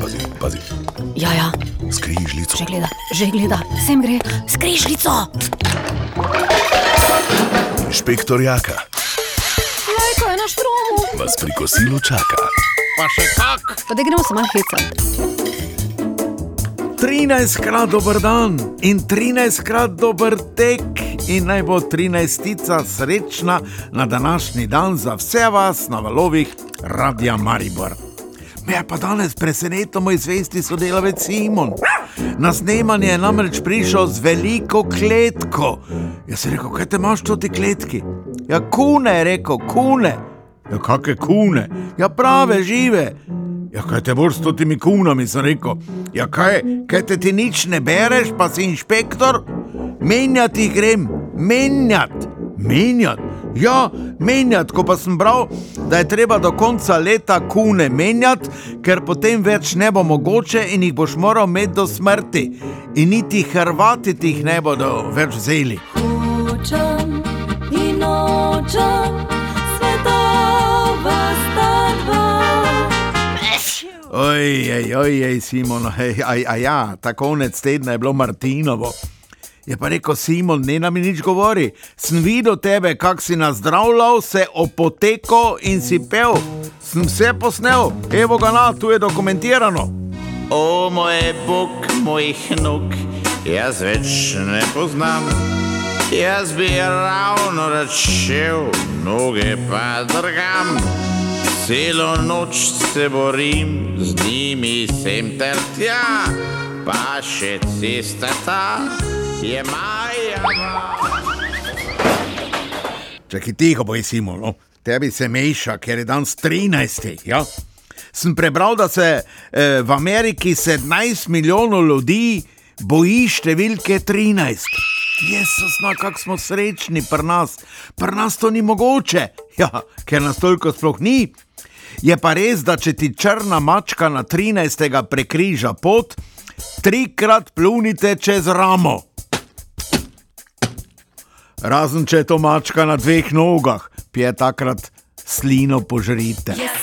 Pazi, pazi, Ja, ja, skrižljico. že gleda, že gleda, sem gre, skrižljico. Inšpektor Jaka Lajko je na štromu. vas pri kosilu čaka. Pa še kak. Pa da gremo se malo hecati. 13 krat dober dan in 13 krat dober tek, in naj bo 13. srečna na današnji dan za vse vas na valovih Radia Maribor. Me je pa danes presenetil moj zvesti sodelavec Simon. Na snemanje je namreč prišel z veliko kletko. Jaz sem rekel, kaj te imaš v tej kletki? Ja, kune je rekel, kune. Ja, kakšne kune? Ja, prave, žive. Ja, kaj te boš s temi kunami, sem rekel. Ja, kaj, kaj te ti nič ne bereš, pa si inšpektor? Menjati grem, menjati, menjati. Ja, menjati, ko pa sem bral, da je treba do konca leta kune menjati, ker potem več ne bo mogoče in jih boš moral imeti do smrti. In niti Hrvati ti jih ne bodo več vzeli. Hočem in nočem, svetova sta dva. Ojej, ojej, Simon, hej, aj, aj, ja, ta konec tedna je bilo Martinovo. Je pa rekel Simon, ne nam nič govori. Sem videl tebe, kak si nazdravljal, se opoteko in si pel. Sem vse posnel, evo ga na, tu je dokumentirano. O moj bog, mojih nog, jaz več ne poznam. Jaz bi ravno rad šel, noge pa drgam. Celo noč se borim, z njimi sem ter tja, pa še cesta ta je maja. Čakaj, tiho boj, Simon, no? tebi se meša, ker je danes 13. Ja? Sem prebral, da se eh, v Ameriki 17 milijonov ljudi boji številke 13. Jezus, no, kako smo srečni pri nas, pri nas to ni mogoče, ja, ker nas toliko sploh ni. Je pa res, da če ti črna mačka na 13. prekriža pot, trikrat plunite čez ramo. Razen če je to mačka na dveh nogah, pije takrat slino požrite. Jaz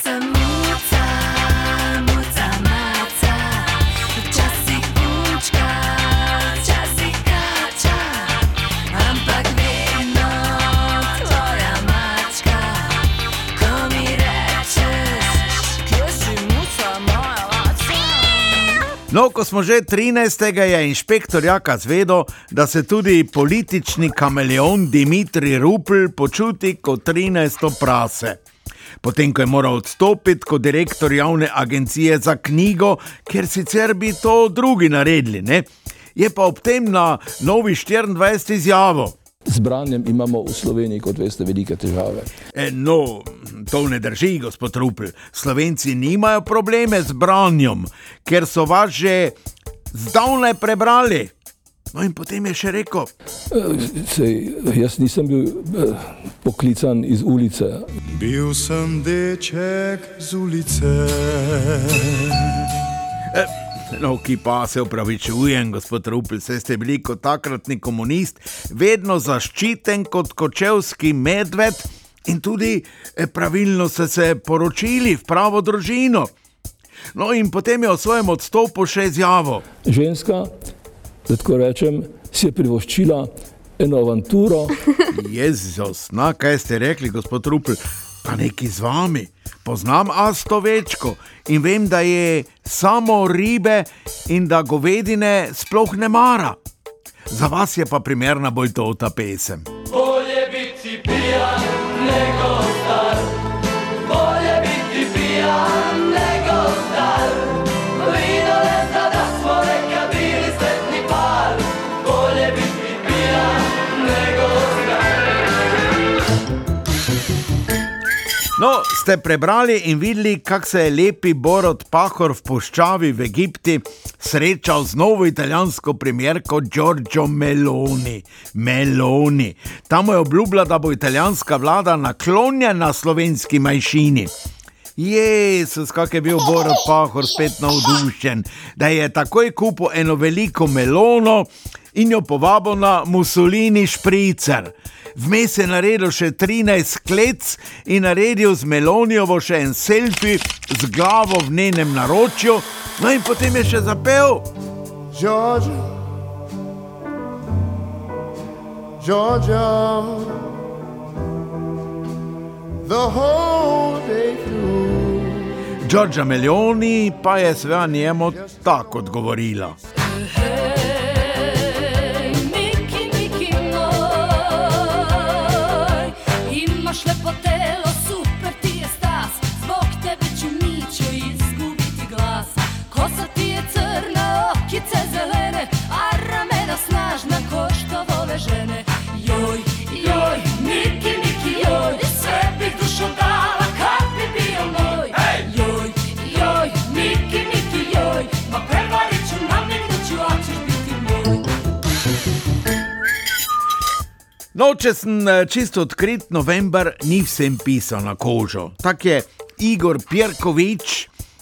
No, ko smo že 13. je inšpektor Jaka zvedel, da se tudi politični kameleon Dimitri Rupel počuti kot 13. prase. Potem, ko je moral odstopiti kot direktor javne agencije za knjigo, ker sicer bi to drugi naredili, ne? je pa ob tem na novi 24 izjavo. Z branjem imamo v Sloveniji, kot veste, velike težave. E, no, to ne drži, gospod Rupel. Slovenci nimajo probleme z branjem, ker so vas že zdavnaj prebrali. No, in potem je še rekel: Eh, Sej, jaz nisem bil eh, poklican iz ulice. Bil sem deček z ulice. No, ki pa se upravičujem, gospod Rupel, saj ste bili kot takratni komunist, vedno zaščiten kot kočevski medved in tudi eh, pravilno ste se poročili v pravo družino. No, in potem je o svojem odstopu še izjavil. Ženska, da tako rečem, si je privoščila eno avanturo. Jezus, na kaj ste rekli, gospod Rupel, pa neki z vami. Poznam Asto Večko in vem, da je samo ribe in da govedine sploh ne mara. Za vas je pa primerna bolj to ta pesem. Bolje biti pijan nego No, ste prebrali in videli, kako se je lepi Borod Pahor v puščavi v Egipti srečal z novo italijansko premjerko Giorgio Meloni. Meloni. Tam je obljubila, da bo italijanska vlada naklonjena slovenski manjšini. Jezus, kak je bil Borod Pahor spet navdušen, da je takoj kupil eno veliko melono in jo povabil na Mussolini špricer. Vmes je naredil še 13 klec in naredil z Melonijovo še en selfie z glavo v njenem naročju, no in potem je še zapel. Georgia, Georgia, the whole Giorgia Meloni pa je seveda njemu tako odgovorila. No, če sem eh, čisto odkrit, november ni vsem pisal na kožo. Tak je Igor Pirkovič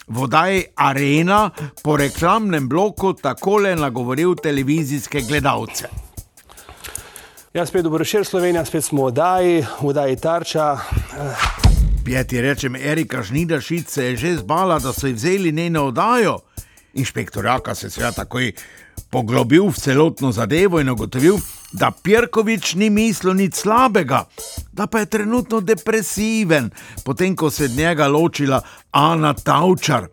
v oddaji Arena po reklamnem bloku takole nagovoril televizijske gledalce. Ja, spet dobro večer, Slovenija, spet smo v oddaji, v oddaji Tarča. Pjeti rečem, Erika Žnidašic se je že zbala, da so ji vzeli njeno oddajo. Inšpektor Jaka se je takoj poglobil v celotno zadevo in ugotovil, da Pirkovič ni mislil nič slabega, da pa je trenutno depresiven, potem ko se je njega ločila Ana Tavčar.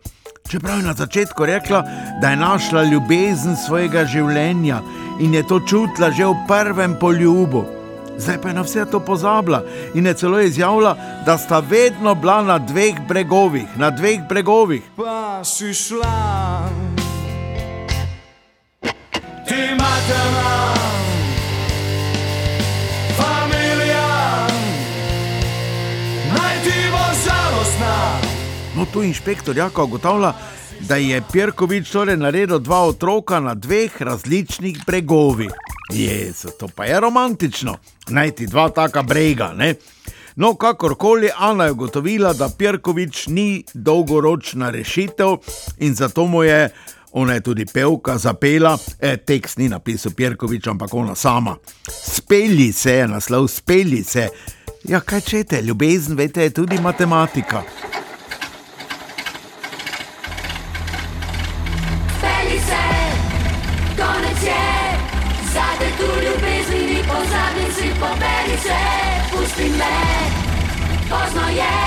Čeprav je na začetku rekla, da je našla ljubezen svojega življenja in je to čutila že v prvem poljubu. Zdaj pa je na vse to pozabila in je celo izjavila, da sta vedno bila na dveh bregovih, na dveh bregovih. Pa si šla, ti matema, No, tu inšpektor Jaka ugotavlja, da je Pirkovič torej naredil dva otroka na dveh različnih bregovih. Jezu, to pa je romantično, najti dva taka brega, ne? No, kakorkoli, Ana je ugotovila, da Pirkovič ni dolgoročna rešitev in zato mu je, ona je tudi pevka, zapela, eh, tekst ni napisal Pirkovič, ampak ona sama. Spelji se je naslov, spelji se. Ja, kaj čete, ljubezen, veste, je tudi matematika. Si, poberi se, pusti me, pozno je,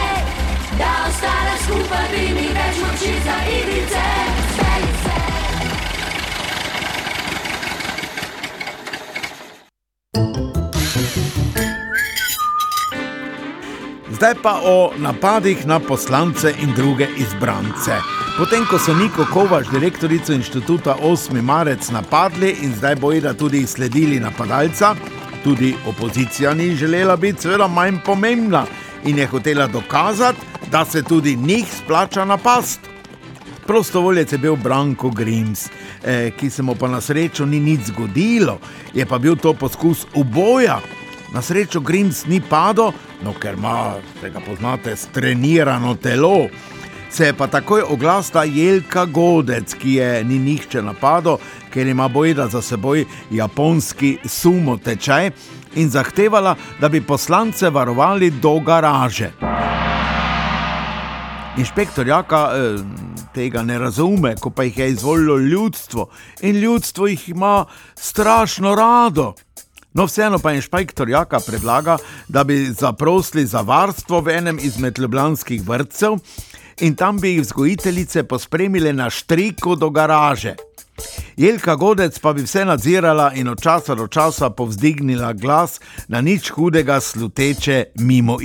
da ostane skupaj, bi mi več moči za igrice, speli se. Zdaj pa o napadih na poslance in druge izbrance. Potem, ko so Niko Kovač, direktorico inštituta 8. marec napadli in zdaj bojo tudi sledili napadalca, tudi opozicija ni želela biti seveda manj pomembna in je hotela dokazati, da se tudi njih splača napast. Prostovoljec je bil Branko Grims, eh, ki se mu pa na srečo ni nič zgodilo, je pa bil to poskus uboja. Na srečo Grims ni padel, no ker ima, tega poznate, strenirano telo. Se je pa takoj oglasila Jelka Godec, ki je ni nihče napadel, ker ima bojda za seboj japonski sumo tečaj in zahtevala, da bi poslance varovali do garaže. Inšpektor Jaka eh, tega ne razume, ko pa jih je izvolilo ljudstvo in ljudstvo jih ima strašno rado. No, vseeno pa inšpektor Jaka predlaga, da bi zaprosili za varstvo v enem izmed ljubljanskih vrtcev in tam bi jih vzgojiteljice pospremile na štriku do garaže. Jelka Godec pa bi vse nadzirala in od časa do časa povzdignila glas na nič hudega sluteče mimo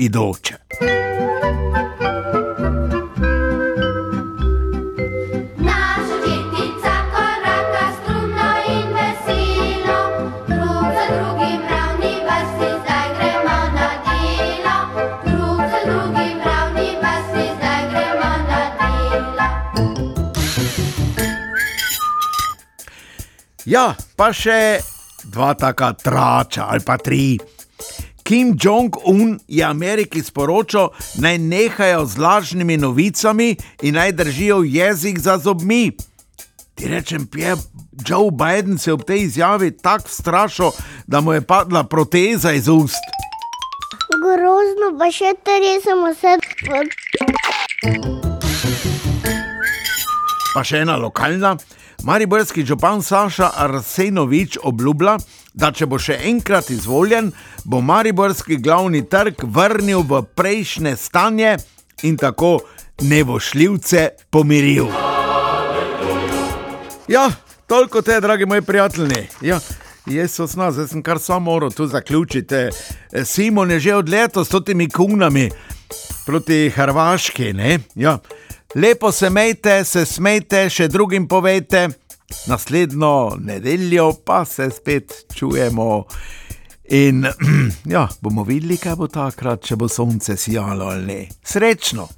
Ja, pa še dva taka trača ali pa tri. Kim Jong-un je Ameriki sporočil, naj nehajo z lažnimi novicami in naj držijo jezik za zobmi. Ti rečem, pje, Joe Biden se je ob tej izjavi tako strašil, da mu je padla proteza iz ust. Grozno, pa še te resemo vse. Pa še ena lokalna. Mariborski župan Saša Arsenovič obljublja, da če bo še enkrat izvoljen, bo Mariborski glavni trg vrnil v prejšnje stanje in tako nevošljivce pomiril. Ja, toliko te, dragi moji prijatelji. Ja. Jezus, no, zdaj sem kar samo moral tu zaključiti. Eh, Simon je že od letos s temi kunami proti Hrvaški. ne? Ja. Lepo se mejte, se smejte, še drugim povejte. Naslednjo nedeljo pa se spet čujemo. In ja, bomo videli, kaj bo takrat, če bo sonce sijalo ali ne. Srečno!